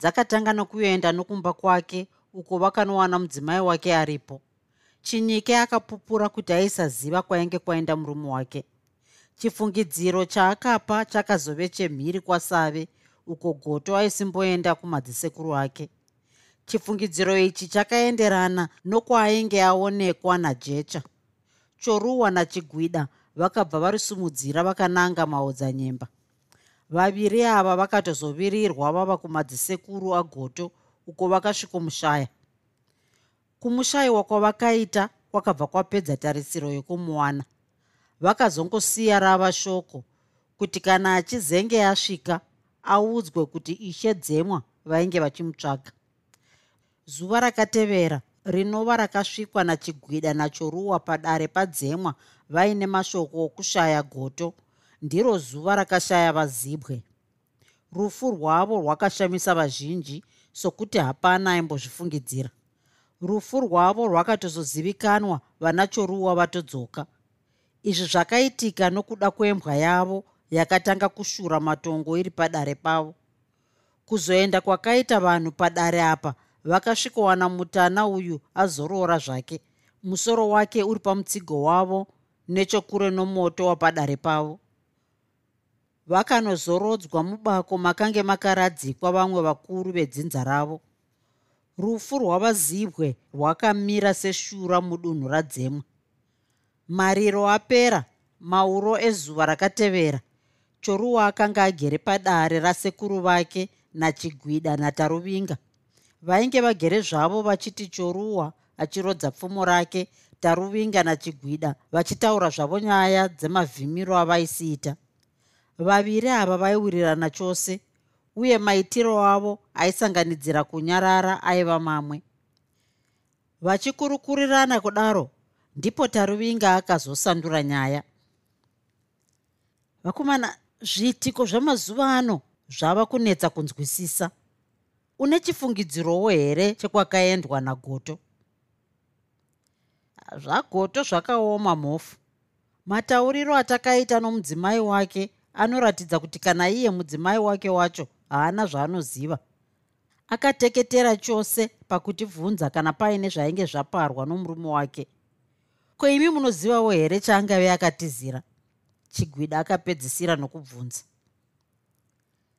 dzakatanga nokuenda nokumba kwake uko vakanowana mudzimai wake aripo. Chinyike akapupura kuti aisaziva kwainge kwaenda murume wake. Chifungidziro chaakapa chakazove chemhiri kwasave uko goto aisimboenda kumadzisekuru ake. Chifungidziro ichi chakaenderana nokwaainge aonekwa najecha. Choruwa nachigwida vakabva varisumudzira vakananga maodzanyemba vaviri ava vakatozovirirwa vava kumadzisekuru agoto uko vakasvikomushaya. Kumushayiwa kwavakaita kwakabva kwapedza tarisiro yokumuwana. Vakazongosiya rava shoko kuti kana achizenge asvika audzwe kuti ishe dzemwa vainge vachimutsvaga zuva rakatevera rinova rakasvikwa nachigwida nachoruwa padare padzemwa vaine mashoko okushaya goto ndiro zuva rakashaya vazibwe. Rufu rwavo rwakashamisa vazhinji sokuti hapana aimbozvifungidzira. Rufu rwavo rwakatozozivikanwa vanachoruwa vatodzoka. Izvi zvakaitika nokuda kwembwa yavo yakatanga kushura matongo iri padare pavo. Kuzoenda kwakaita vanhu padare apa vakasvikowana mutana uyu azorora zvake. Musoro wake uri pamutsigo wavo nechokure nomoto wapadare pavo vakanozorodzwa mubako makange makaradzikwa vamwe vakuru vedzinza ravo. Rufu rwavazibwe rwakamira seshura mudunhu radzemwe. Mariro apera mauro ezuva rakatevera. Choruwa akanga agere padare rasekuru vake nachigwida nataruvinga. Vainge vagere zvavo vachiti choruwa achirodza pfumo rake taruvinga nachigwida vachitaura zvavo nyaya dzemavhimiro avaisiita vaviri ava vaiwirirana chose uye maitiro avo aisanganidzira kunyarara aiva mamwe. Vachikurukurirana kudaro ndipo taruvinga akazosandura nyaya. Vakomana zviitiko zvamazuva ano zvava kunetsa kunzwisisa? Une chifungidzirowo here chekwakaendwa nagoto? Zvagoto zvakaoma mhofu. Matauriro atakaita nomudzimai wake anoratidza kuti kana iye mudzimai wake wacho haana zvaanoziva. Akateketera chose pakutivhunza kana paine zvainge zvaparwa nomurume wake. Ko imi munozivawo here chaangave akatizira? Chigwida akapedzisira nokubvunza.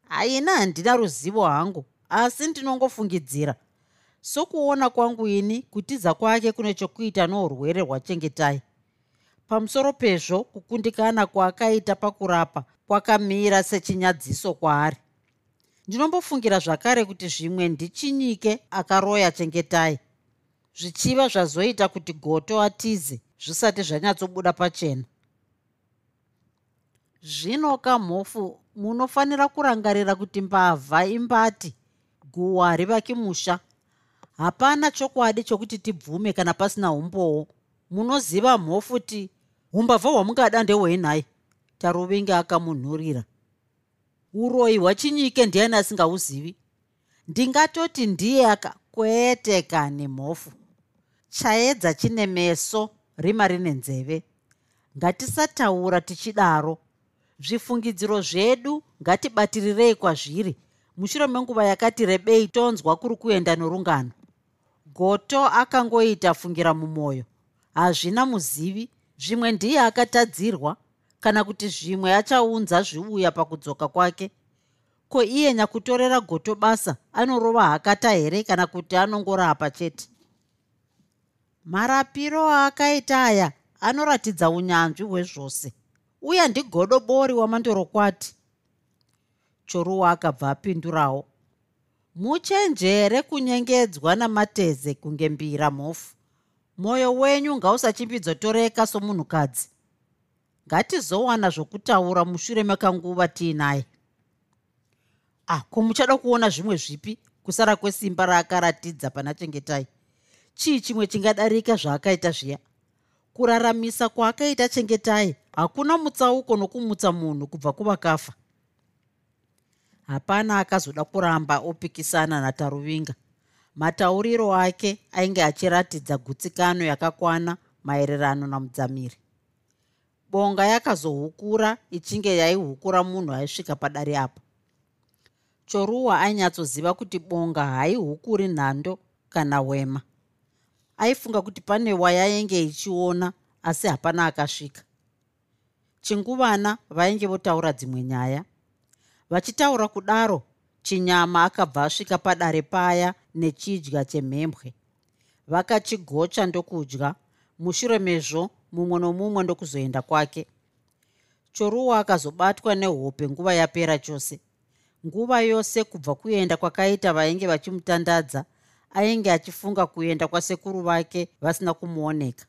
Haina handina ruzivo hangu asi ndinongofungidzira. Sokuona kwangu ini kutiza kwake kune chokuita nourwere hwachengetai pamusoro pezvo kukundikana kwaakaita pakurapa kwakamira sechinyadziso kwaari. Ndinombofungira zvakare kuti zvimwe ndichinyike akaroya chengetai. Zvichiva zvazoita kuti goto atize zvisati zvanyatsobuda pachena. Zvino kamhofu munofanira kurangarira kuti mbavha imbati guwa rivaki musha hapana chokwadi chokuti tibvume kana pasina umbowo munoziva mhofuti umbavha hwamungada ndehwei nhai taruvinge akamunhurira. Uroyi hwachinyike ndiani asingauzivi. Ndingatoti ndiye aka kwete kani mhofu chaedza chine meso rima rine nzeve. Ngatisataura tichidaro. Zvifungidziro zvedu ngatibatirirei kwazviri. Mushure menguva yakati rebei tonzwa kuri kuenda norungano. Goto akangoita fungira mumwoyo. Hazvina muzivi. Zvimwe ndiye akatadzirwa kana kuti zvimwe achaunza zviuya pakudzoka kwake. Ko iye nyakutorera goto basa anorova hakata here kana kuti anongorapa chete? Marapiro aakaita aya anoratidza unyanzvi hwezvose. Uye ndigodobori wamandorokwati. Choruwa akabva apindurawo. Muchenjere kunyengedzwa namateze kunge mbira mhofu? Mwoyo wenyu ngausachimbidzoreka somunhukadzi ngatizowana zvokutaura mushure mekanguva tiinaye ah ko muchada kuona zvimwe zvipi? Kusara kwesimba raakaratidza pana chengetai chii chimwe chingadarika zvaakaita zviya? Kuraramisa kwaakaita chengetai hakuna mutsauko nokumutsa munhu kubva kuvakafa. Hapana akazoda kuramba opikisana nataruvinga. Matauriro ake ainge achiratidza gutsikano yakakwana maererano namudzamiri bonga yakazohukura ichinge yaihukura munhu aisvika padare apo choruwa ainyatsoziva kuti bonga haihukuri nhando kana wema. Aifunga kuti pane wayayenge ichiona asi hapana akasvika. Chinguvana vainge votaura dzimwe nyaya. Vachitaura kudaro chinyama akabva asvika padare paya nechidya chemhembwe. Vakachigocha ndokudya. Mushure mezvo mumwe nomumwe ndokuzoenda kwake. Choruwa akazobatwa nehope nguva yapera chose. Nguva yose kubva kuenda kwakaita vainge vachimutandadza ainge achifunga kuenda kwasekuru vake vasina kumuoneka.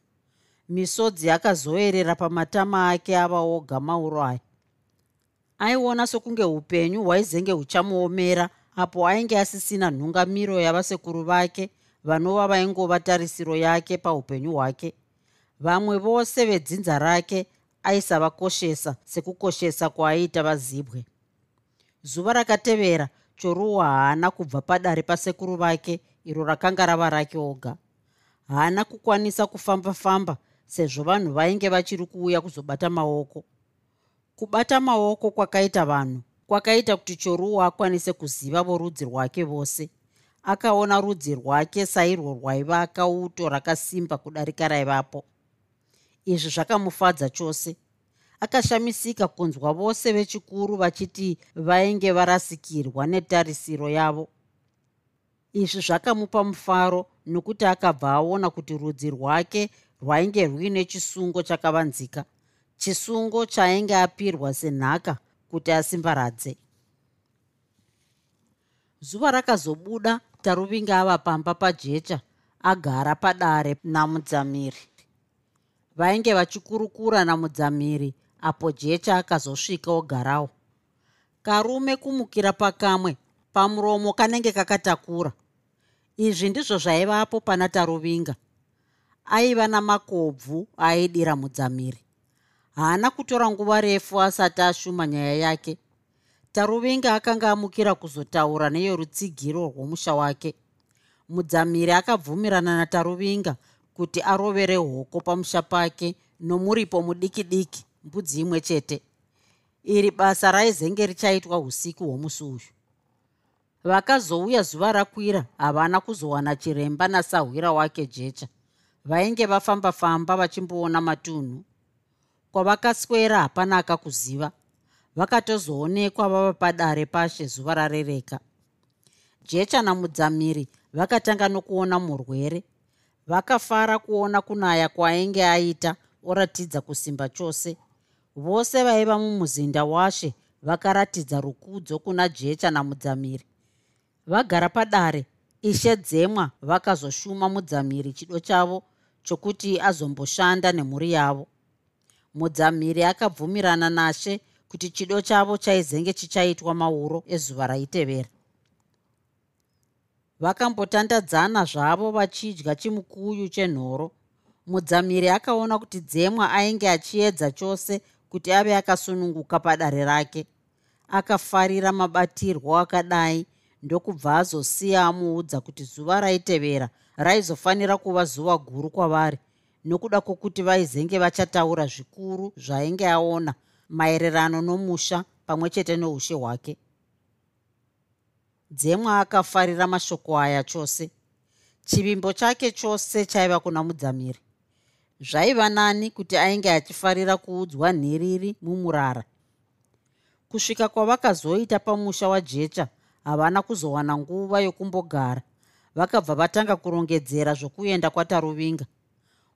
Misodzi akazoerera pamatama ake ava oga mauro aya. Aiona sokunge upenyu hwaizenge huchamuomera apo ainge asisina nhungamiro yavasekuru vake vanova vaingova tarisiro yake paupenyu hwake vamwe vose vedzinza rake aisavakoshesa sekukoshesa kwaaiita vazibwe. Zuva rakatevera choruwa haana kubva padare pasekuru vake iro rakanga rava rake oga. Haana kukwanisa kufamba-famba sezvo vanhu vainge vachiri kuuya kuzobata maoko. Kubata maoko kwakaita vanhu kwakaita kuti choruwa akwanise kuziva vorudzi rwake vose. Akaona rudzi rwake sairwo rwaiva akauto rakasimba kudarika raivapo izvi zvakamufadza chose. Akashamisika kunzwa vose vechikuru vachiti vainge varasikirwa netarisiro yavo. Izvi zvakamupa mufaro nokuti akabva aona kuti rudzi rwake rwainge rwuine chisungo chakavanzika chisungo chaainge apirwa senhaka kuti asimbaradze. Zuva rakazobuda taruvinga ava pamba pajecha agara padare namudzamiri vainge vachikurukura namudzamiri apo jecha akazosvika ogarawo. Karume kumukira pakamwe pamuromo kanenge kakatakura. Izvi ndizvo zvaivapo pana taruvinga aiva namakobvu aidira mudzamiri. Haana kutora nguva refu asati ashuma nyaya yake. Taruvinga akanga amukira kuzotaura neyorutsigiro rwomusha wake. Mudzamiri akabvumirana nataruvinga kuti arovere hoko pamusha pake nomuripo mudiki diki mbudzi imwe chete. Iri basa raizenge richaitwa usiku hwomusi uyu. Vakazouya zuva rakwira havana kuzowana chiremba nasahwira wake jecha. Vainge vafamba-famba vachimboona matunhu. Kwavakaswera hapana akakuziva. Vakatozoonekwa vava padare pashe zuva rarereka. Jecha namudzamiri vakatanga nokuona murwere vakafara kuona kunaya kwaainge aita oratidza kusimba chose. Vose vaiva mumuzinda washe vakaratidza rukudzo kuna jecha namudzamiri vagara padare ishe dzemwa vakazoshuma mudzamiri chido chavo chokuti azomboshanda nemhuri yavo. Mudzamiri akabvumirana nashe kuti chido chavo chaizenge chichaitwa mauro ezuva raitevera vakambotandadzana zvavo vachidya chimukuyu chenhoro. Mudzamiri akaona kuti dzemwa ainge achiedza chose kuti ave akasununguka padare rake. Akafarira mabatirwo akadai ndokubva azosiya amuudza kuti zuva raitevera raizofanira kuva zuva guru kwavari nokuda kwokuti vaizenge vachataura zvikuru zvainge aona maererano nomusha pamwe chete neushe hwake dzemwa akafarira mashoko aya chose. Chivimbo chake chose chaiva kuna mudzamiri. Zvaiva nani kuti ainge achifarira kuudzwa nhiriri mumurara. Kusvika kwavakazoita pamusha wajecha havana kuzowana nguva yokumbogara. Vakabva vatanga kurongedzera zvokuenda kwataruvinga.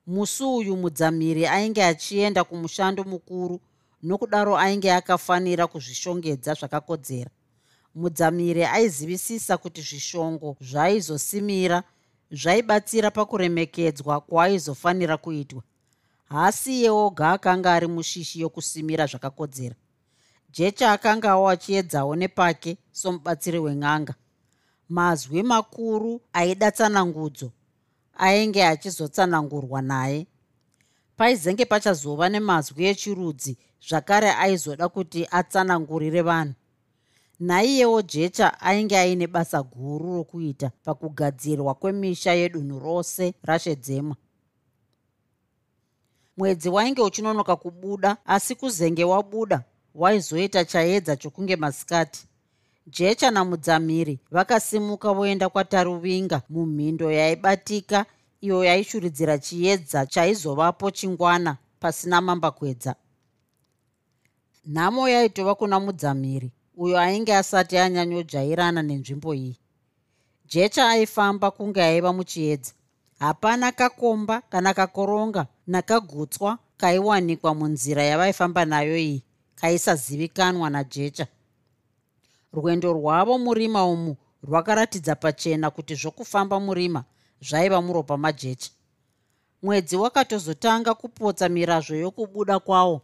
Musi uyu mudzamiri ainge achienda kumushando mukuru nokudaro ainge akafanira kuzvishongedza zvakakodzera mudzamiri aizivisisa kuti zvishongo zvaizosimira zvaibatsira pakuremekedzwa kwaaizofanira kuitwa. Haasiye oga akanga ari mushishi yokusimira zvakakodzera. Jecha akangawo achiedzawo nepake somubatsiri wen'anga. Mazwi makuru aida tsanangudzo ainge achizotsanangurwa naye. Paizenge pachazova nemazwi echirudzi zvakare aizoda kuti atsanangurire vanhu naiyewo jecha ainge aine basa guru rokuita pakugadzirwa kwemisha yedunhu rose rashedzemwa. Mwedzi wainge uchinonoka kubuda asi kuzenge wabuda waizoita chaedza chokunge masikati. Jecha namudzamiri vakasimuka voenda kwataruvinga mumhindo yaibatika iyo yaishuridzira chiedza chaizovapo chingwana pasina mambakwedza. Nhamo yaitova kuna mudzamiri uyo ainge asati anyanyojairana nenzvimbo iyi. Jecha aifamba kunge aiva muchiedza. Hapana kakomba kana kakoronga nakagutswa kaiwanikwa munzira yavaifamba nayo iyi kaisazivikanwa najecha. Rwendo rwavo murima umu rwakaratidza pachena kuti zvokufamba murima zvaiva muropa majecha. Mwedzi wakatozotanga kupotsa mirazvo yokubuda kwawo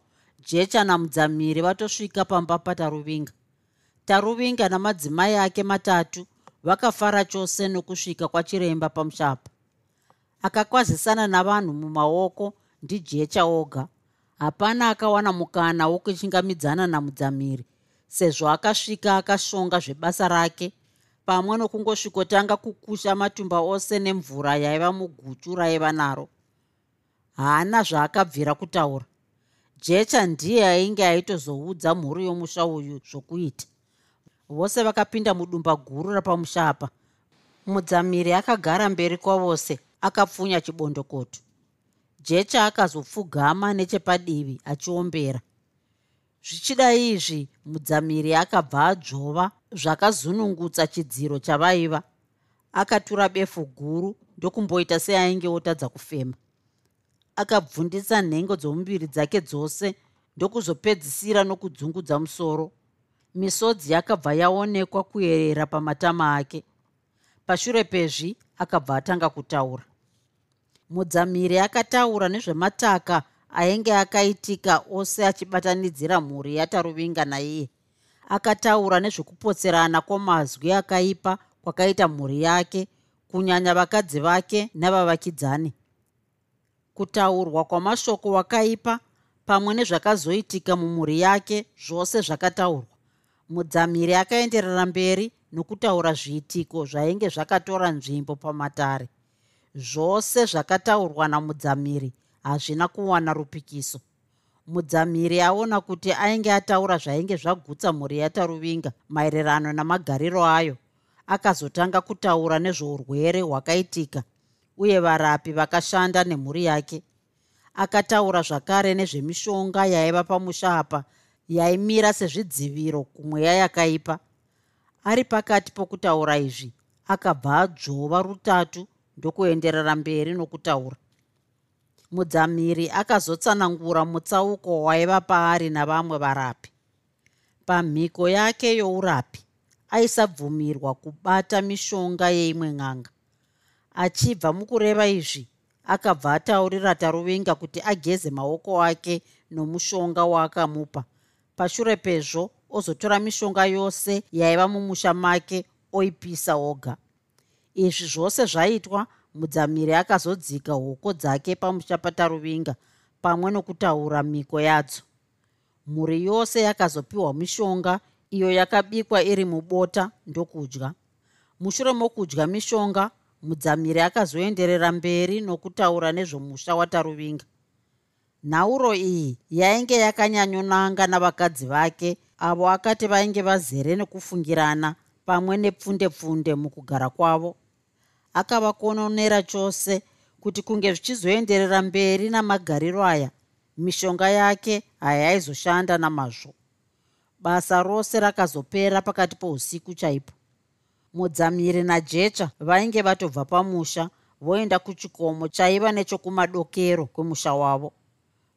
jecha namudzamiri vatosvika pamba pataruvinga taruvinga namadzimai ake matatu vakafara chose nokusvika kwachiremba pamushapa akakwazisana navanhu mumaoko ndijecha oga. Hapana akawana mukana wokuchingamidzana namudzamiri sezvo akasvika akashonga zvebasa rake pamwe nokungosvikotanga kukusha matumba ose nemvura yaiva muguchu raiva naro. Haana zvaakabvira kutaura. Jecha ndiye ainge aitozoudza mhuri yomusha uyu zvokuita vose vakapinda mudumba guru rapamushapa. Mudzamiri akagara mberi kwavose akapfunya chibondokoto. Jecha akazopfugama nechepadivi achiombera. Zvichida izvi mudzamiri akabva adzvova zvakazunungutsa chidziro chavaiva. Akatura befu guru ndokumboita seainge otadza kufema. Akabvundisa nhengo dzomuviri dzake dzose ndokuzopedzisira nokudzungudza musoro misodzi yakabva yaonekwa kuyerera pamatama ake. Pashure pezvi akabva atanga kutaura. Mudzamiri akataura nezvemataka ainge akaitika ose achibatanidzira mhuri yataruvinga naiye. Akataura nezvekupotserana kwamazwi akaipa kwakaita mhuri yake kunyanya vakadzi vake navavakidzani. Kutaurwa kwamashoko wakaipa pamwe nezvakazoitika mumhuri yake zvose zvakataurwa mudzamiri akaenderera mberi nokutaura zviitiko zvainge zvakatora nzvimbo pamatare. Zvose zvakataurwa namudzamiri hazvina kuwana rupikiso. Mudzamiri aona kuti ainge ataura zvainge zvagutsa mhuri yataruvinga maererano namagariro ayo. Akazotanga kutaura nezveurwere hwakaitika uye varapi vakashanda nemhuri yake. Akataura zvakare nezvemishonga yaiva pamusha apa yaimira sezvidziviro kumweya yakaipa. Ari pakati pokutaura izvi akabva adzvova rutatu ndokuenderera mberi nokutaura. Mudzamiri akazotsanangura mutsauko waiva paari navamwe varapi. Pamhiko yake yourapi aisabvumirwa kubata mishonga yeimwe n'anga. Achibva mukureva izvi akabva ataurira taruvinga kuti ageze maoko ake nomushonga waakamupa pashure pezvo ozotora mishonga yose yaiva mumusha make oipisa oga. Izvi zvose zvaitwa mudzamiri akazodzika hoko dzake pamuchapataruvinga pamwe nokutaura miko yadzo. Mhuri yose yakazopiwa mishonga iyo yakabikwa iri mubota ndokudya. Mushure mokudya mishonga mudzamiri akazoenderera mberi nokutaura nezvomusha wataruvinga nhauro iyi yainge yakanyanyonanga navakadzi vake avo akati vainge vazere nekufungirana pamwe nepfunde pfunde mukugara kwavo. Akavakononera chose kuti kunge zvichizoenderera mberi namagariro aya mishonga yake hayaizoshanda namazvo. Basa rose rakazopera pakati pousiku chaipo. Mudzamiri najecha vainge vatobva pamusha voenda kuchikomo chaiva nechokumadokero kwemusha wavo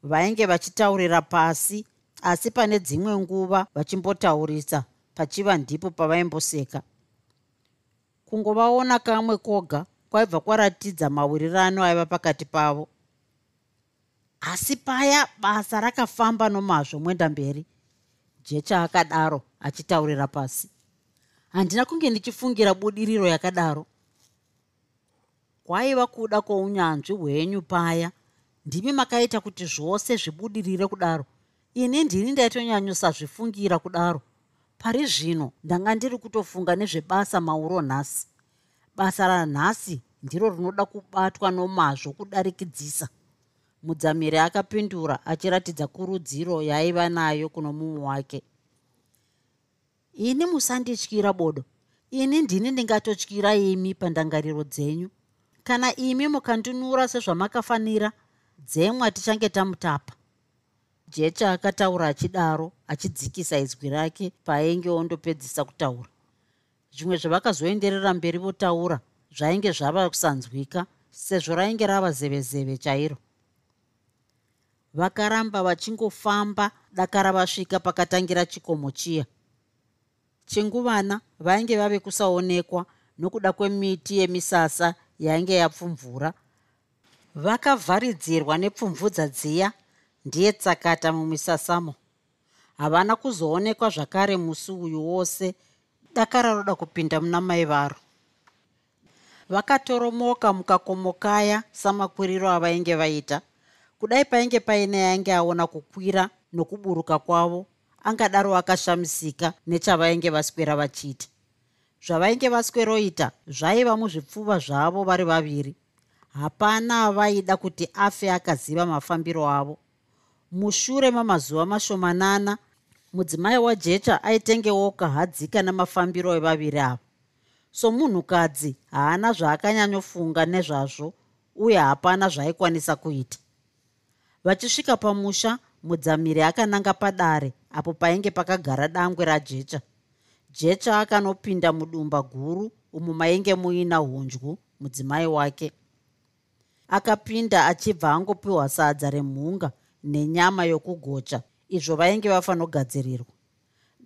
vainge vachitaurira pasi asi pane dzimwe nguva vachimbotaurisa pachiva ndipo pavaimboseka. Kungovaona kamwe koga kwaibva kwaratidza mawirirano aiva pakati pavo. Asi paya basa rakafamba nomazvo mwenda mberi. Jecha akadaro achitaurira pasi. Handina kunge ndichifungira budiriro yakadaro. Kwaiva kuda kwounyanzvi hwenyu paya ndimi makaita kuti zvose zvibudirire kudaro. Ini ndini ndaitonyanyosazvifungira kudaro. Pari zvino ndanga ndiri kutofunga nezvebasa mauro nhasi. Basa ranhasi ndiro rinoda kubatwa nomazvo kudarikidzisa. Mudzamiri akapindura achiratidza kurudziro yaaiva nayo kuno mumwe wake. Ini musandityira bodo. Ini ndini ndingatotyira imi pandangariro dzenyu. Kana imi mukandinura sezvamakafanira dzemwa tichange tamutapa. Jecha akataura achidaro achidzikisa izwi rake paainge ondopedzisa kutaura. Zvimwe zvavakazoenderera mberi votaura zvainge zvava kusanzwika sezvo rainge rava zevezeve chairo. Vakaramba vachingofamba dakara vasvika pakatangira chikomo chiya. Chinguvana vainge vave kusaonekwa nokuda kwemiti yemisasa yainge yapfumvura vakavharidzirwa nepfumvudza dziya ndiye tsakata mumisasamo. Havana kuzoonekwa zvakare musi uyu wose dakara roda kupinda muna mai varo. Vakatoromoka mukakomokaya samakwiriro avainge vaita. Kudai painge paine yainge aona kukwira nokuburuka kwavo angadaro akashamisika nechavainge vaswera vachiita. Zvavainge vasweroita zvaiva muzvipfuva zvavo vari vaviri hapana vaida kuti afe akaziva mafambiro avo. Mushure mamazuva mashomanana mudzimai wajecha aitengewo kahadzika namafambiro evaviri avo somunhukadzi haana zvaakanyanyofunga nezvazvo uye hapana zvaaikwanisa kuita. Vachisvika pamusha mudzamiri akananga padare apo painge pakagara dangwe rajecha. Jecha akanopinda mudumba guru umo mainge muina hunzwu mudzimai wake akapinda achibva angopiwa sadza remhunga nenyama yokugocha izvo vainge vafanogadzirirwa.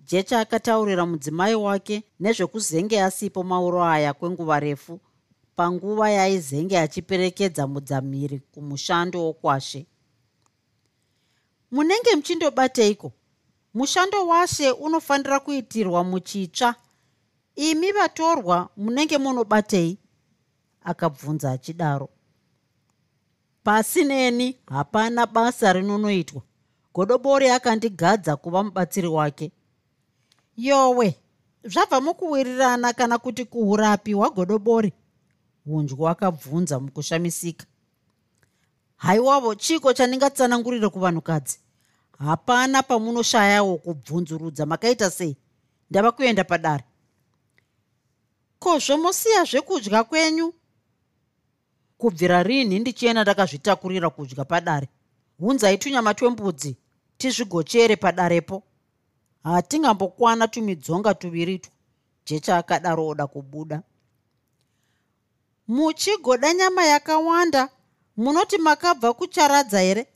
Jecha akataurira mudzimai wake nezvekuzenge asipo mauro aya kwenguva refu panguva yaaizenge achiperekedza mudzamiri kumushando wokwashe. Munenge muchindobateiko? Mushando washe unofanira kuitirwa muchitsva. Imi vatorwa munenge munobatei? Akabvunza achidaro pasi neni hapana basa rinonoitwa. Godobori akandigadza kuva mubatsiri wake. Yowe zvabva mukuwirirana kana kuti kuurapi hwagodobori hunzwu akabvunza mukushamisika. Haiwavo chiko chandingatsanangurire kuvanhukadzi? Hapana pamunoshayawo kubvunzurudza makaita sei? Ndava kuenda padare. Ko zvomosiya zvekudya kwenyu kubvira rini ndichienda ndakazvitakurira kudya padare. Hunzai tunyama twembudzi tizvigochere padarepo. Hatingambokwana tumidzonga tuviritu jecha akadaro oda kubuda. Muchigoda nyama yakawanda munoti makabva kucharadza here?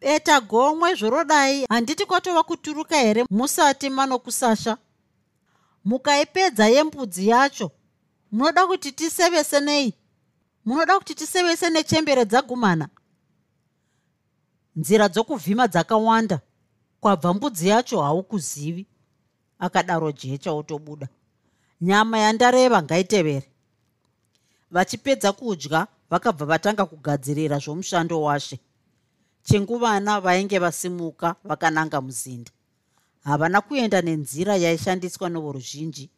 Beta gomwe zvorodai handiti kwatova kuturuka here? Musati manokusasha mukaipedza yembudzi yacho munoda kuti tisevese nei munoda kuti tisevese nechembere dzagumana. Nzira dzokuvhima dzakawanda. Kwabva mbudzi yacho haukuzivi. Akadaro jecha otobuda. Nyama yandareva ngaitevere. Vachipedza kudya vakabva vatanga kugadzirira zvomushando washe. Chinguvana vainge vasimuka vakananga muzinda. Havana kuenda nenzira yaishandiswa nevoruzhinji.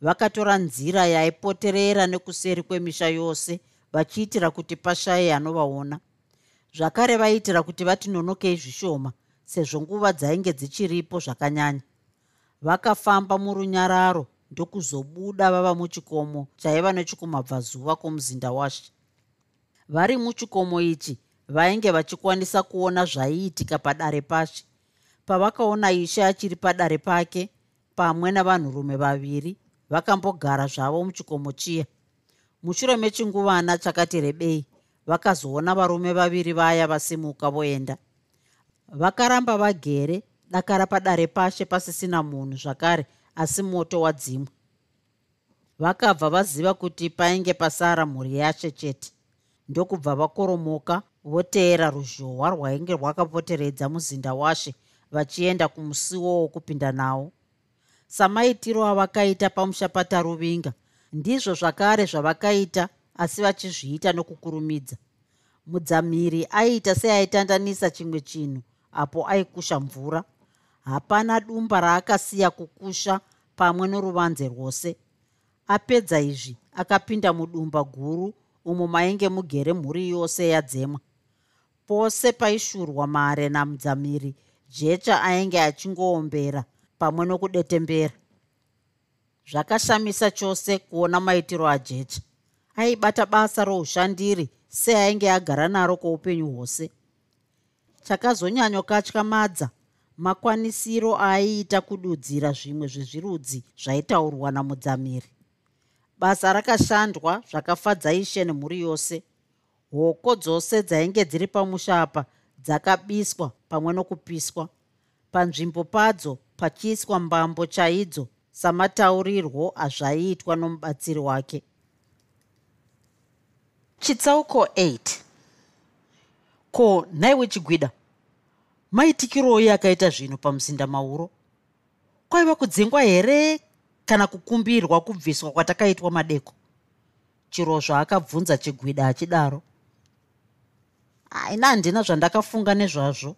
Vakatora nzira yaipoterera nekuseri kwemisha yose vachiitira kuti pashaye anovaona. Zvakare vaiitira kuti vatinonokei zvishoma sezvo nguva dzainge dzichiripo zvakanyanya. Vakafamba murunyararo ndokuzobuda vava muchikomo chaiva nechikumabvazuva kwomuzinda washe. Vari muchikomo ichi vainge vachikwanisa kuona zvaiitika padare pashe. Pavakaona ishe achiri padare pake pamwe navanhurume vaviri vakambogara zvavo muchikomo chiya mushure mechinguvana chakati rebei vakazoona varume vaviri vaya vasimuka voenda. Vakaramba vagere dakara padare pashe pasisina munhu zvakare asi moto wadzimwa. Vakabva vaziva kuti painge pasara mhuri yashe chete ndokubva vakoromoka voteera ruzhohwa rwainge rwakapoteredza muzinda washe vachienda kumusiwo wokupinda nawo. Samaitiro avakaita pamushapata ruvinga ndizvo zvakare zvavakaita asi vachizviita nokukurumidza. Mudzamiri aiita seaitandanisa chimwe chinhu apo aikusha mvura. Hapana dumba raakasiya kukusha pamwe noruvanze rwose. Apedza izvi akapinda mudumba guru umo mainge mugere mhuri yose yadzemwa pose paishurwa mare namudzamiri jecha ainge achingoombera pamwe nokudetembera zvakashamisa chose kuona maitiro ajecha. Aibata basa roushandiri seainge agara naro kwoupenyu hwose. Chakazonyanyokatyamadza makwanisiro aaiita kududzira zvimwe zvezvirudzi zvaitaurwa namudzamiri. Basa rakashandwa zvakafadza ishe nemhuri yose. Hoko dzose dzainge dziri pamusha apa dzakabiswa pamwe nokupiswa. Panzvimbo padzo pachiiswa mbambo chaidzo samataurirwo azvaiitwa nomubatsiri wake. Chitsauko 8 ko nhaiwe chigwida maitikiroi akaita zvinhu pamuzinda mauro kwaiva kudzingwa here kana kukumbirwa kubviswa kwatakaitwa madeko? Chirozvo akabvunza chigwida achidaro. Aina handina zvandakafunga nezvazvo.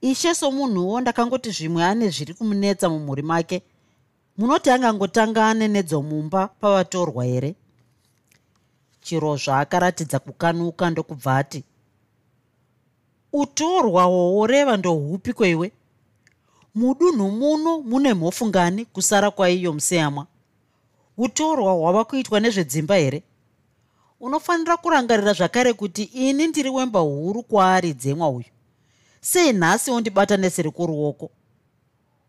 Ishe somunhuwo ndakangoti zvimwe ane zviri kumunetsa mumhuri make munoti angangotanga anenedzwa mumba pavatorwa here? Chirozvo akaratidza kukanuka ndokubva ati utorwa hwoworeva ndohupi kweiwe mudunhu muno mune mhofu ngani kusara kwaiyo museyamwa utorwa hwava kuitwa nezvedzimba here? Unofanira kurangarira zvakare kuti ini ndiri wemba huru kwaari dzemwa uyu. Sei nhasi wondibata neseri kuruoko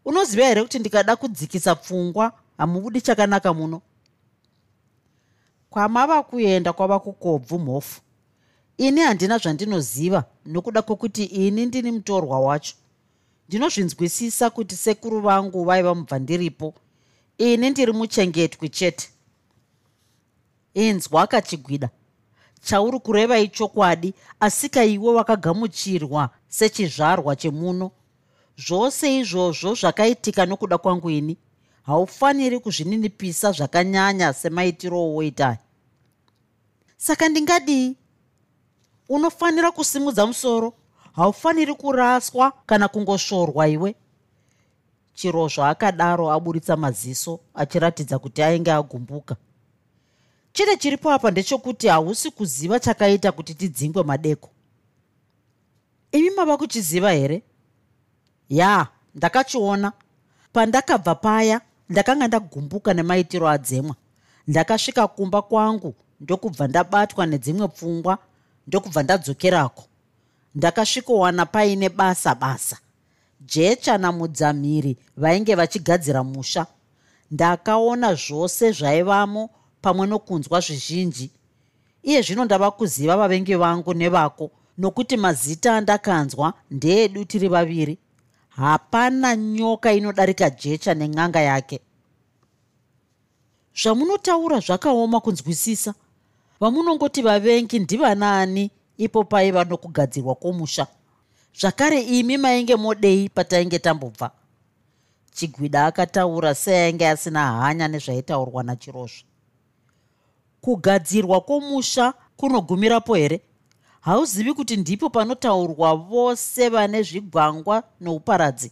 unoziva here kuti ndikada kudzikisa pfungwa? Hamubudi chakanaka muno. Kwamava kuenda kwava kukobvu mhofu. Ini handina zvandinoziva nokuda kwokuti ini ndini mutorwa wacho. Ndinozvinzwisisa kuti sekuru vangu vaiva mubva ndiripo. Ini ndiri muchengetwi chete. Inzwa kachigwida chauri kureva ichokwadi asika iwe wakagamuchirwa sechizvarwa chemuno zvose izvozvo zvakaitika nokuda kwangu ini. Haufaniri kuzvininipisa zvakanyanya semaitiro owoitai saka ndingadii unofanira kusimudza musoro. Haufaniri kuraswa kana kungosvorwa iwe. Chirozvo akadaro aburitsa maziso achiratidza kuti ainge agumbuka. Chete chiripo apa ndechekuti hausi kuziva chakaita kuti tidzingwe madeko. Imi mava kuchiziva here ya ndakachiona. Pandakabva paya ndakanga ndagumbuka nemaitiro adzemwa. Ndakasvika kumba kwangu ndokubva ndabatwa nedzimwe pfungwa ndokubva ndadzokerako. Ndakasvikowana paine basa basa. Jecha namudzamiri vainge vachigadzira musha. Ndakaona zvose zvaivamo pamwe nokunzwa zvizhinji. Iye zvino ndava kuziva vavengi vangu nevako nokuti mazita andakanzwa ndeedu tiri vaviri hapana nyoka inodarika jecha nen'anga yake. Zvamunotaura zvakaoma kunzwisisa vamunongoti vavengi ndivanaani ipo paiva nokugadzirwa kwomusha. Zvakare imi mainge modei patainge tambobva. Chigwida akataura seainge asina hanya nezvaitaurwa nachirozvo. Kugadzirwa kwomusha kunogumirapo here hauzivi kuti ndipo panotaurwa vose vane zvigwangwa nouparadzi?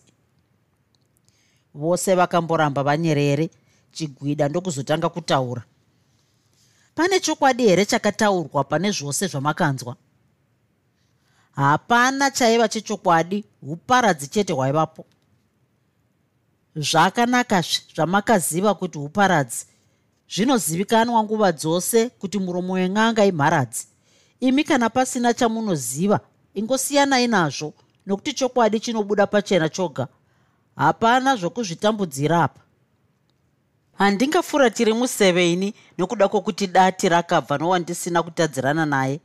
Vose vakamboramba vanyerere chigwida ndokuzotanga kutaura. Pane chokwadi here chakataurwa pane zvose zvamakanzwa? Hapana chaiva chechokwadi uparadzi chete hwaivapo. Zvakanakazve zvamakaziva kuti uparadzi zvinozivikanwa nguva dzose kuti muromo wen'anga imharadzi imi kana pasina chamunoziva ingosiyanai nazvo nokuti chokwadi chinobuda pachena choga. Hapana zvokuzvitambudzira apa. Handingafuratiri museve ini nokuda kwokuti dati rakabva nowandisina kutadzirana naye.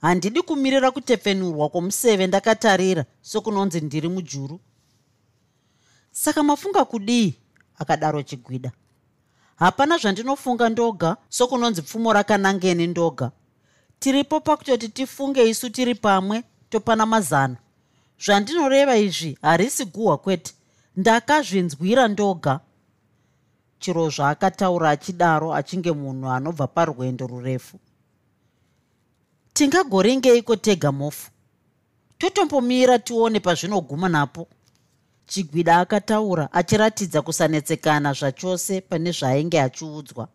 Handidi kumirira kutepfenurwa kwomuseve ndakatarira sokunonzi ndiri mujuru. Saka mafunga kudii? Akadaro chigwida. Hapana zvandinofunga ndoga sokunonzi pfumo rakanangeni ndoga tiripo pakutoti tifunge isu tiri pamwe topana mazana zvandinoreva izvi harisi guhwa kwete. Ndakazvinzwira ndoga. Chiro zvaakataura achidaro achinge munhu anobva parwendo rurefu. Tingagorengeiko tega mofu totombomira tione pazvinoguma napo. Chigwida akataura achiratidza kusanetsekana zvachose pane zvaainge achiudzwa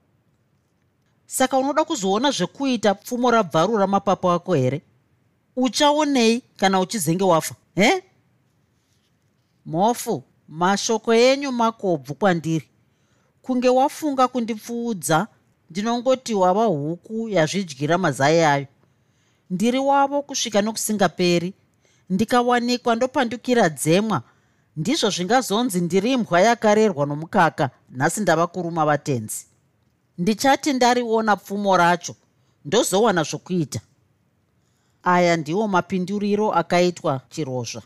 saka unoda kuzoona zvekuita pfumo rabvarura mapapo ako here? Uchaonei kana uchizenge wafa he? Mofu mashoko enyu makobvu kwandiri. Kunge wafunga kundipfuudza ndinongoti wava huku yazvidyira mazai ayo. Ndiri wavo kusvika nokusingaperi. Ndikawanikwa ndopandukira dzemwa. Ndizvo zvingazonzi ndiri imbwa yakarerwa nomukaka nhasi ndava kuruma vatenzi ndichati ndariona pfumo racho ndozowana zvokuita. Aya ndiwo mapinduriro akaitwa chirozva.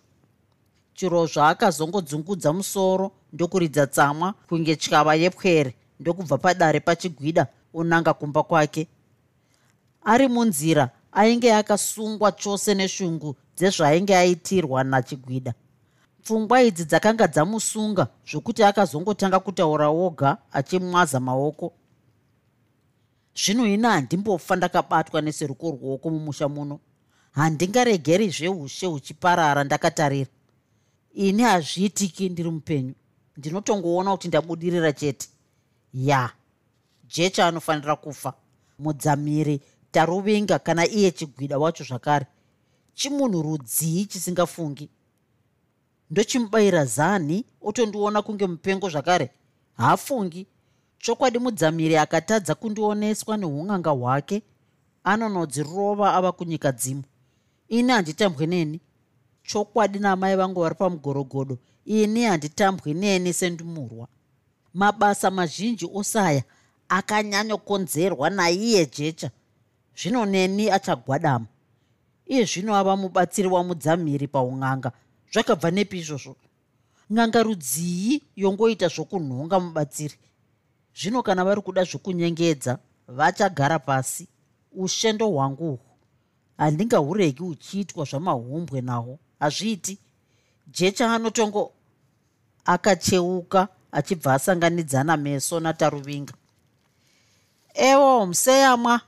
Chirozva akazongodzungudza musoro ndokuridza tsamwa kunge tyava yepwere ndokubva padare pachigwida unanga kumba kwake. Ari munzira ainge akasungwa chose neshungu dzezvaainge aitirwa nachigwida. Pfungwa idzi dzakanga dzamusunga zvokuti akazongotanga kutaura woga achimwaza maoko zvino ina handimbofa ndakabatwa neseruko rwoko mumusha muno. Handingaregeri zveushe huchiparara ndakatarira. Ini hazviitiki ndiri mupenyu. Ndinotongoona kuti ndabudirira chete. Ya jecha anofanira kufa? Mudzamiri taruvinga kana iye chigwida wacho zvakare. Chimunhu rudzii chisingafungi? Ndochimubayira zani? Otondiona kunge mupengo zvakare? Haafungi chokwadi mudzamiri akatadza kundioneswa neun'anga hwake anonodzirova ava kunyika dzimu. Ini handitambwe neni. Chokwadi namai vangu vari pamugorogodo ini handitambwi neni sendumurwa. Mabasa mazhinji osaya akanyanyokonzerwa naiye jecha. Zvino neni achagwadama. Iye zvino ava mubatsiri wamudzamhiri paun'anga zvakabva nepi izvozvo. N'anga rudzii yongoita zvokunhonga mubatsiri zvino kana vari kuda zvokunyengedza vachagara pasi. Ushendo hwangu uhwu handingahuregi huchiitwa zvamahumbwe nahwo. Hazviiti. Jecha anotongo akacheuka achibva asanganidzana meso nataruvinga. Ewo museyamwa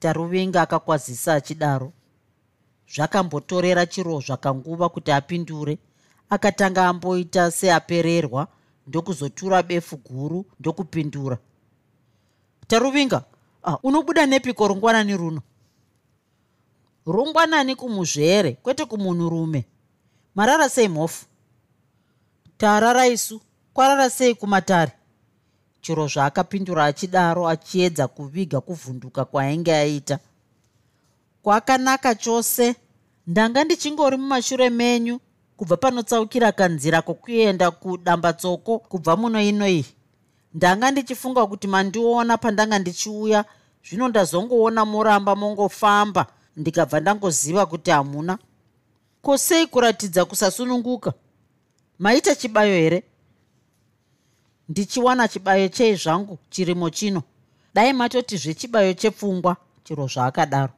taruvinga akakwazisa achidaro. Zvakambotorera chiro zvakanguva kuti apindure. Akatanga amboita seapererwa ndokuzotura befu guru ndokupindura. Taruvinga ah, unobuda nepiko rungwanani runo? Rungwanani kumuzvere kwete kumunhurume marara sei mhofu? Tarara isu kwarara sei kumatare? Chiro zvaakapindura achidaro achiedza kuviga kuvhunduka kwaainge aita. Kwakanaka chose ndanga ndichingori mumashure menyu kubva panotsaukira kanzira kwokuenda kudambatsoko kubva muno ino iyi. Ndanga ndichifunga kuti mandiona pandanga ndichiuya zvino ndazongoona muramba mongofamba ndikabva ndangoziva kuti hamuna. Kosei kuratidza kusasununguka? Maita chibayo here? Ndichiwana chibayo chei zvangu chirimo chino? Dai matoti zvechibayo chepfungwa chiro zvaakadaro.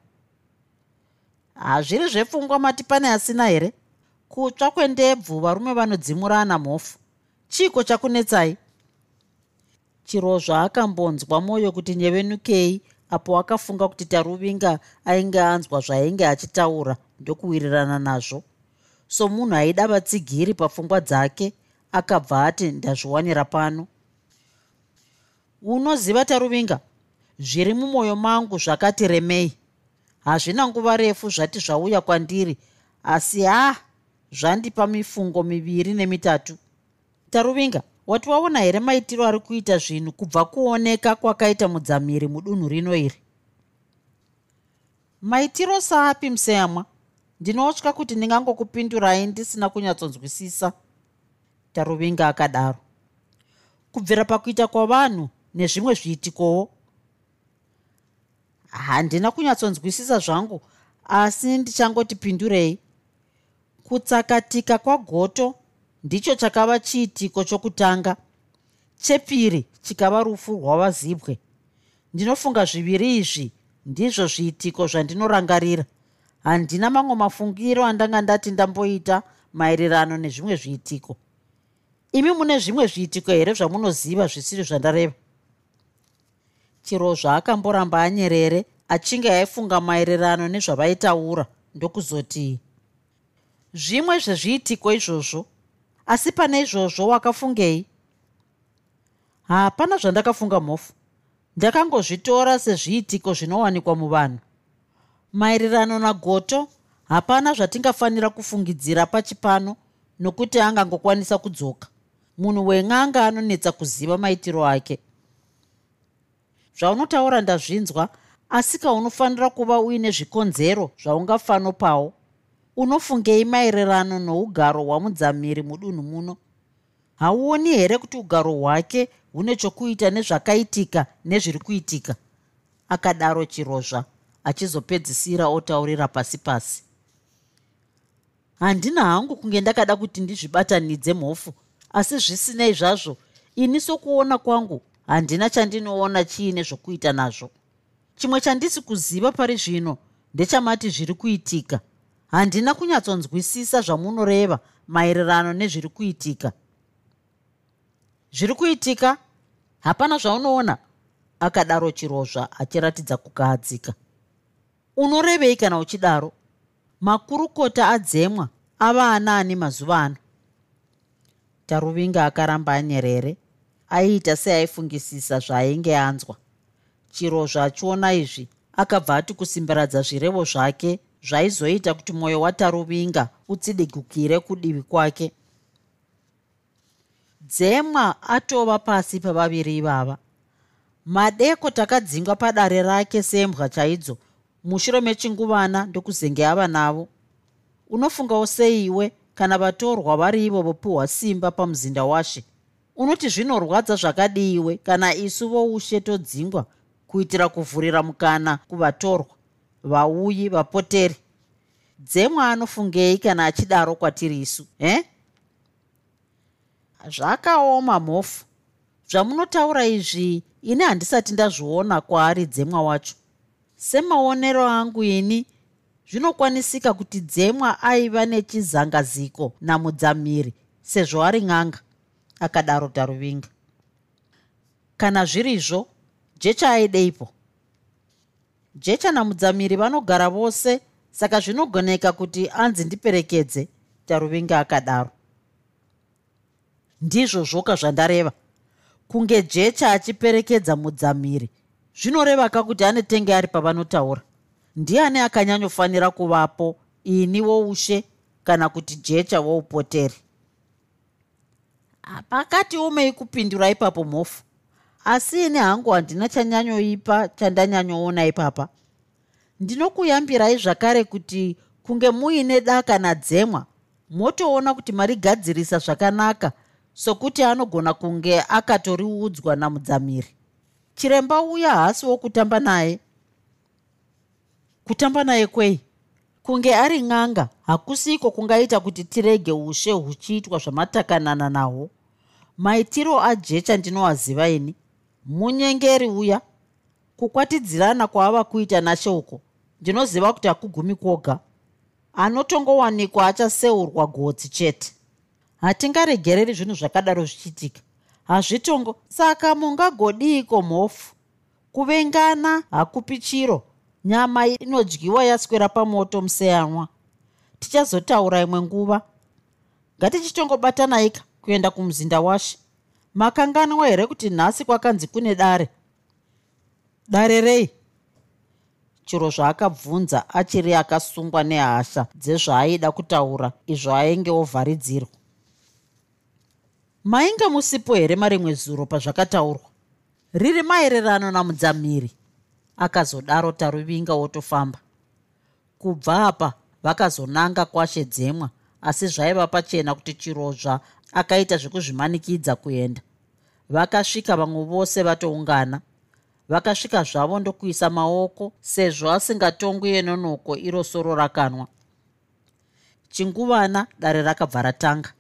Hazviri zvepfungwa mati pane asina here kutsva kwendebvu varume vanodzimurana mhofu. Chiiko chakunetsai? Chiro zvaakambonzwa mwoyo kuti nyevenukei apo akafunga kuti taruvinga ainge anzwa zvaainge achitaura ndokuwirirana nazvo. So munhu aida vatsigiri papfungwa dzake akabva ati ndazviwanira pano. Unoziva taruvinga zviri mumwoyo mangu zvakati remei. Hazvina nguva refu zvati zvauya kwandiri asi ha zvandipa mifungo miviri nemitatu. Taruvinga wati waona here maitiro ari kuita zvinhu kubva kuoneka kwakaita mudzamiri mudunhu rino iri? Maitiro saapi museyamwa ndinotya kuti ndingangokupindurai ndisina kunyatsonzwisisa. Taruvinga akadaro. Kubvira pakuita kwavanhu nezvimwe zviitikowo? Handina kunyatsonzwisisa zvangu asi ndichangoti pindurei kutsakatika kwagoto ndicho chakava chiitiko chokutanga. Chepiri chikava rufu rwavazibwe. Ndinofunga zviviri izvi ndizvo zviitiko zvandinorangarira. Handina mamwe mafungiro andanga ndati ndamboita maererano nezvimwe zviitiko. Imi mune zvimwe zviitiko here zvamunoziva zvisiri zvandareva? Chiro zvaakamboramba anyerere achinge aifunga maererano nezvavaitaura ndokuzoti zvimwe zvezviitiko izvozvo? Asi pane izvozvo wakafungei? Hapana zvandakafunga mhofu. Ndakangozvitora sezviitiko zvinowanikwa muvanhu. Maererano nagoto hapana zvatingafanira kufungidzira pachipano nokuti angangokwanisa kudzoka. Munhu wen'anga anonetsa kuziva maitiro ake. Zvaunotaura ndazvinzwa asi kaunofanira kuva uine zvikonzero zvaungafanopawo unofungei maererano nougaro hwamudzamiri mudunhu muno? Hauoni here kuti ugaro hwake hune chokuita nezvakaitika nezviri kuitika? Akadaro chirozva achizopedzisira otaurira pasi pasi. Handina hangu kunge ndakada kuti ndizvibatanidze mhofu asi zvisinei zvazvo ini sokuona kwangu handina chandinoona chiine zvokuita nazvo. Chimwe chandisi kuziva pari zvino ndechamati zviri kuitika handina kunyatsonzwisisa zvamunoreva maererano nezviri kuitika. Zviri kuitika hapana zvaunoona akadaro chirozva achiratidza kugadzika unorevei kana uchidaro makurukota adzemwa ava ana ani mazuva ano. Taruvinga akaramba anyerere aiita seaifungisisa zvaainge anzwa. Chirozva achiona izvi akabva ati kusimbiradza zvirevo zvake zvaizoita kuti mwoyo wataruvinga utsidigukire kudivi kwake. Dzemwa atova pasi pevaviri ivava. Madeko takadzingwa padare rake sembwa chaidzo mushure mechinguvana ndokuzenge ava navo. Unofungawo seiwe kana vatorwa vari ivo vopiwa simba pamuzinda washe. Unoti zvinorwadza zvakadiiwe kana isu voushe todzingwa kuitira kuvhurira mukana kuvatorwa vauyi vapoteri dzemwa anofungei kana achidaro kwatiri isu he? Zvakaoma mhofu. Zvamunotaura izvi ini handisati ndazviona kwaari dzemwa wacho. Semaonero angu ini zvinokwanisika kuti dzemwa aiva nechizangaziko namudzamiri sezvo ari ng'anga akadaro taruvinga kana zvirizvo jecha aideipo jecha namudzamiri vanogara vose saka zvinogoneka kuti anzi ndiperekedze taruvinga akadaro. Ndizvo zvoka zvandareva. Kunge jecha achiperekedza mudzamiri zvinoreva ka kuti ane tenge ari pavanotaura. Ndiani akanyanyofanira kuvapo ini woushe kana kuti jecha woupoteri pakati omei kupindura ipapo mhofu asi ini hangu handina chanyanyoipa chandanyanyoona ipapa. Ndinokuyambirai zvakare kuti kunge muine daka nadzemwa motoona kuti marigadzirisa zvakanaka sokuti anogona kunge akatoriudzwa namudzamiri. Chiremba uya haasi wokutamba naye. Kutamba naye kwei? Kunge ari ng'anga hakusiko kungaita kuti tirege ushe huchiitwa zvamatakanana nahwo maitiro ajecha ndinowaziva ini munyengeri uya kukwatidzirana kwaava kuita nasheuko ndinoziva kuti hakugumi kwoga. Anotongowanikwa achaseurwa gotsi chete. Hatingaregereri zvinhu zvakadaro zvichiitika. Hazvitongo saka mungagodiiko mhofu. Kuvengana hakupi chiro. Nyama inodyiwa yaswera pamoto museyanwa tichazotaura imwe nguva. Ngatichitongobatanaika kuenda kumuzinda washe makanganwa here kuti nhasi kwakanzi kune dare? Dare rei chiro zvaakabvunza achiri akasungwa nehasha dzezvaaida kutaura izvo ainge ovharidzirwa. Mainge musipo here marimwe zuro pazvakataurwa? Riri maererano namudzamiri? Akazodaro taruvinga wotofamba kubva apa vakazonanga kwashe dzemwa asi zvaiva pachena kuti chirozva akaita zvekuzvimanikidza kuenda. Vakasvika vamwe vose vatoungana. Vakasvika zvavo ndokuisa maoko sezvo asingatongwi yenonoko iro soro rakanwa. Chinguvana dare rakabva ratanga.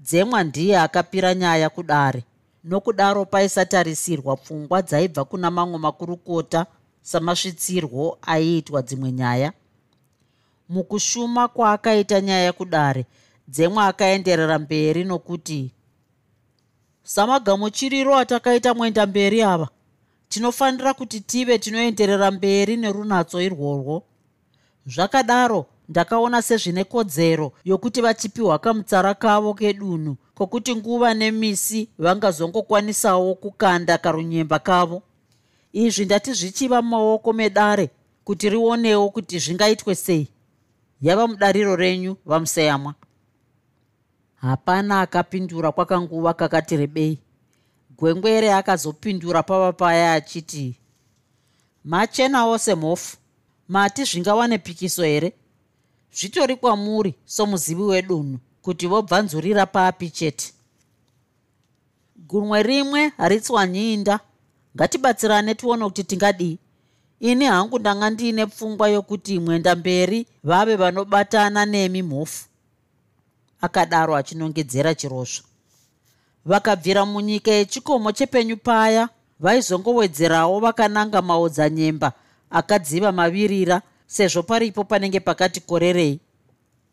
Dzemwa ndiye akapira nyaya kudare. Nokudaro paisatarisirwa pfungwa dzaibva kuna mamwe makurukota samasvitsirwo aiitwa dzimwe nyaya. Mukushuma kwaakaita nyaya kudare dzemwe akaenderera mberi nokuti samagamuchiriro atakaita mwenda mberi ava? Tinofanira kuti tive tinoenderera mberi nerunatso irworwo? Zvakadaro ndakaona sezvine kodzero yokuti vachipiwa kamutsara kavo kedunhu kwokuti nguva nemisi vangazongokwanisawo kukanda karunyemba kavo. Izvi ndati zvichiva mumaoko medare kuti rionewo kuti zvingaitwe sei. Yava mudariro renyu vamuseyamwa hapana akapindura kwakanguva kakati rebei. Gwengwere akazopindura pava paya achiti machenawo semhofu mati zvingawane pikiso here zvitori kwamuri somuzivi wedunhu kuti vobvanzurira papi chete. Gunwe rimwe haritswanyinda ngatibatsirane tione kuti tingadii ini hangu ndanga ndiine pfungwa yokuti mwenda mberi vave vanobatana nemi mhofu akadaro achinongedzera chirozvo. Vakabvira munyika yechikomo chepenyu paya vaizongowedzerawo vakananga maodzanyemba akadziva mavirira sezvo paripo panenge pakati korerei.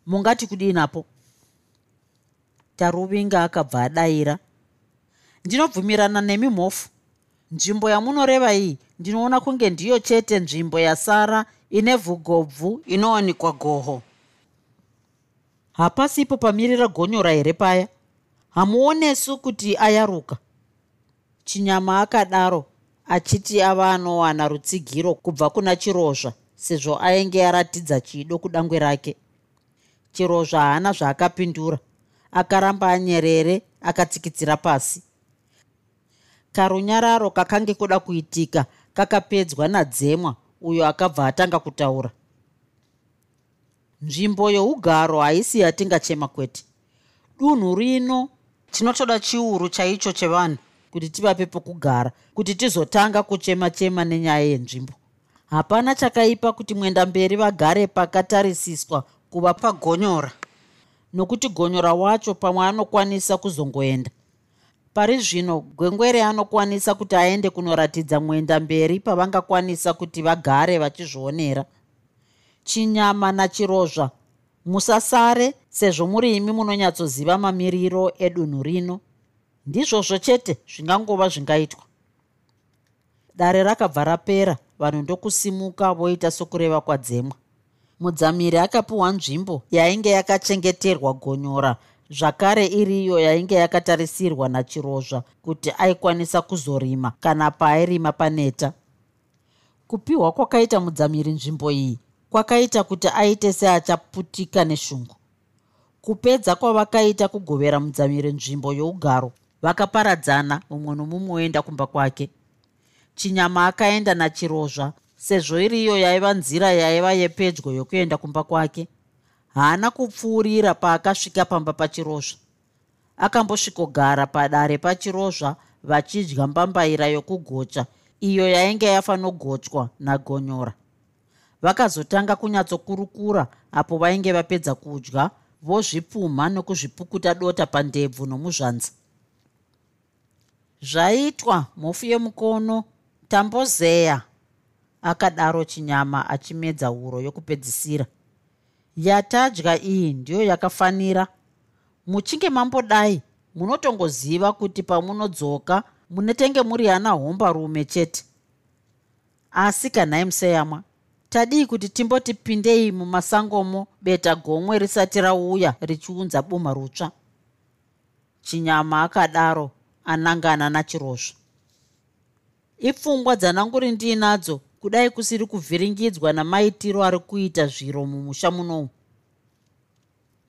Mungati kudinapo taruvinga akabva adayira. Ndinobvumirana nemi mhofu. Nzvimbo yamunoreva iyi ndinoona kunge ndiyo chete nzvimbo yasara ine vhugobvu inowanikwa goho hapasipo pamirira gonyora here paya? Hamuonesu kuti ayaruka. Chinyama akadaro achiti ava anowana rutsigiro kubva kuna chirozva sezvo ainge aratidza chido kudangwe rake. Chirozva haana zvaakapindura. Akaramba anyerere akatsikitsira pasi. Karunyararo kakange kuda kuitika kakapedzwa nadzemwa uyo akabva atanga kutaura nzvimbo yougaro haisi yatingachema kwete. Dunhu rino tinotoda chiuru chaicho chevanhu kuti tivape pokugara kuti tizotanga kuchema-chema nenyaya yenzvimbo. Hapana chakaipa kuti mwenda mberi vagare pakatarisiswa kuva pagonyora nokuti gonyora wacho pamwe anokwanisa kuzongoenda. Pari zvino gwengwere anokwanisa kuti aende kunoratidza mwenda mberi pavangakwanisa kuti vagare vachizvionera chinyama nachirozva. Musasare sezvo muri imi munonyatsoziva mamiriro edunhu rino. Ndizvozvo chete zvingangova zvingaitwa. Dare rakabva rapera vanhu ndokusimuka voita sokureva kwadzemwa mudzamiri akapiwa nzvimbo yainge yakachengeterwa gonyora zvakare iriyo yainge yakatarisirwa nachirozva kuti aikwanisa kuzorima kana paairima paneta. Kupiwa kwakaita mudzamiri nzvimbo iyi kwakaita kuti aite seachaputika neshungu. Kupedza kwavakaita kugovera mudzamiri nzvimbo yougaro vakaparadzana mumwe nomumwe oenda kumba kwake. Chinyama akaenda nachirozva sezvo iriyo yaiva nzira yaiva yepedyo yokuenda kumba kwake. Haana kupfuurira paakasvika pamba pachirozva. Akambosvikogara padare pachirozva vachidya mbambaira yokugocha iyo yainge yafanogochwa nagonyora vakazotanga kunyatsokurukura apo vainge vapedza kudya vozvipumha nokuzvipukuta dota pandebvu nomuzvanza zvaitwa mhofu yemukono tambozeya akadaro chinyama achimedza uro yokupedzisira. Yatadya iyi ndiyo yakafanira. Muchinge mambodai munotongoziva kuti pamunodzoka munetenge muri ana hombarume chete. Asi kanhai museyamwa tadii kuti timbotipindei mumasangomo beta gomwe risati rauya richiunza buma rutsva. Chinyama akadaro anangana nachirozva ipfungwa dzananguri ndiinadzo kudai kusiri kuvhiringidzwa namaitiro ari kuita zviro mumusha munomu.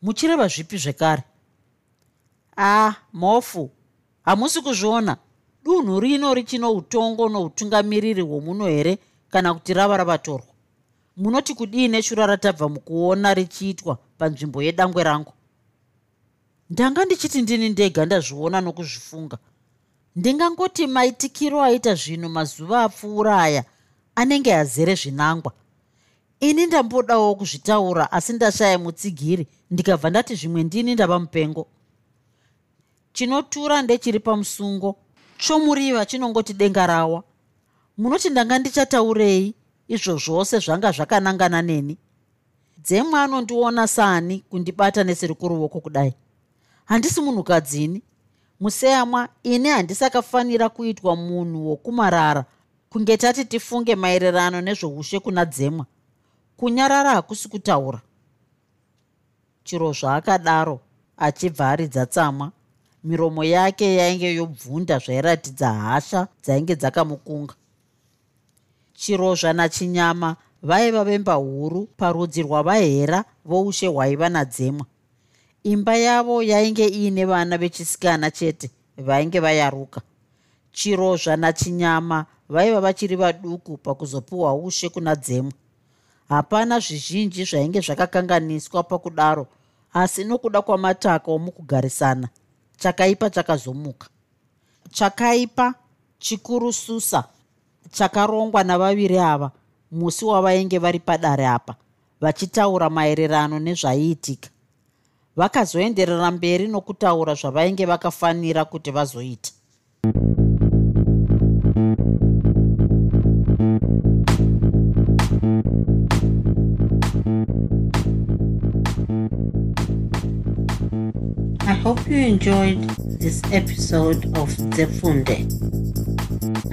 Muchireva zvipi zvekare? Ah mhofu. Hamusi kuzviona. Dunhu rino richino utongo noutungamiriri hwomuno here kana kuti rava ravatorwa munoti kudii neshura ratabva mukuona richiitwa panzvimbo yedangwe rangu? Ndanga ndichiti ndini ndega ndazviona nokuzvifunga. Ndingangoti maitikiro aita zvinhu mazuva apfuura aya anenge azere zvinangwa. Ini ndambodawo kuzvitaura asi ndashaya mutsigiri ndikabva ndati zvimwe ndini ndava mupengo. Chinotura ndechiri pamusungo chomuriva chinongoti denga rawa. Munoti ndanga ndichataurei izvo zvose zvanga zvakanangana neni. Dzemwe anondiona saani kundibata nesiri kuruoko kudai. Handisi munhukadzini museyamwa ini handisakafanira kuitwa munhu wokumarara kunge tati tifunge maererano nezvoushe kuna dzemwa. Kunyarara hakusi kutaura. Chiro zvaakadaro achibva aridza tsamwa miromo yake yainge yobvunda zvairatidza hasha dzainge dzakamukunga chirozva nachinyama vaiva vemba huru parudzi rwavahera voushe hwaiva nadzemwa. Imba yavo yainge iine vana vechisikana chete vainge vayaruka. Chirozva nachinyama vaiva vachiri vaduku pakuzopiwa ushe kuna dzemwa hapana zvizhinji zvainge zvakakanganiswa pakudaro asi nokuda kwamataka omukugarisana chakaipa chakazomuka. Chakaipa chikuru susa chakarongwa navaviri ava musi wavainge vari padare apa vachitaura maererano nezvaiitika vakazoenderera mberi nokutaura zvavainge vakafanira kuti vazoita I hope you enjoyed this episode of Zefunde.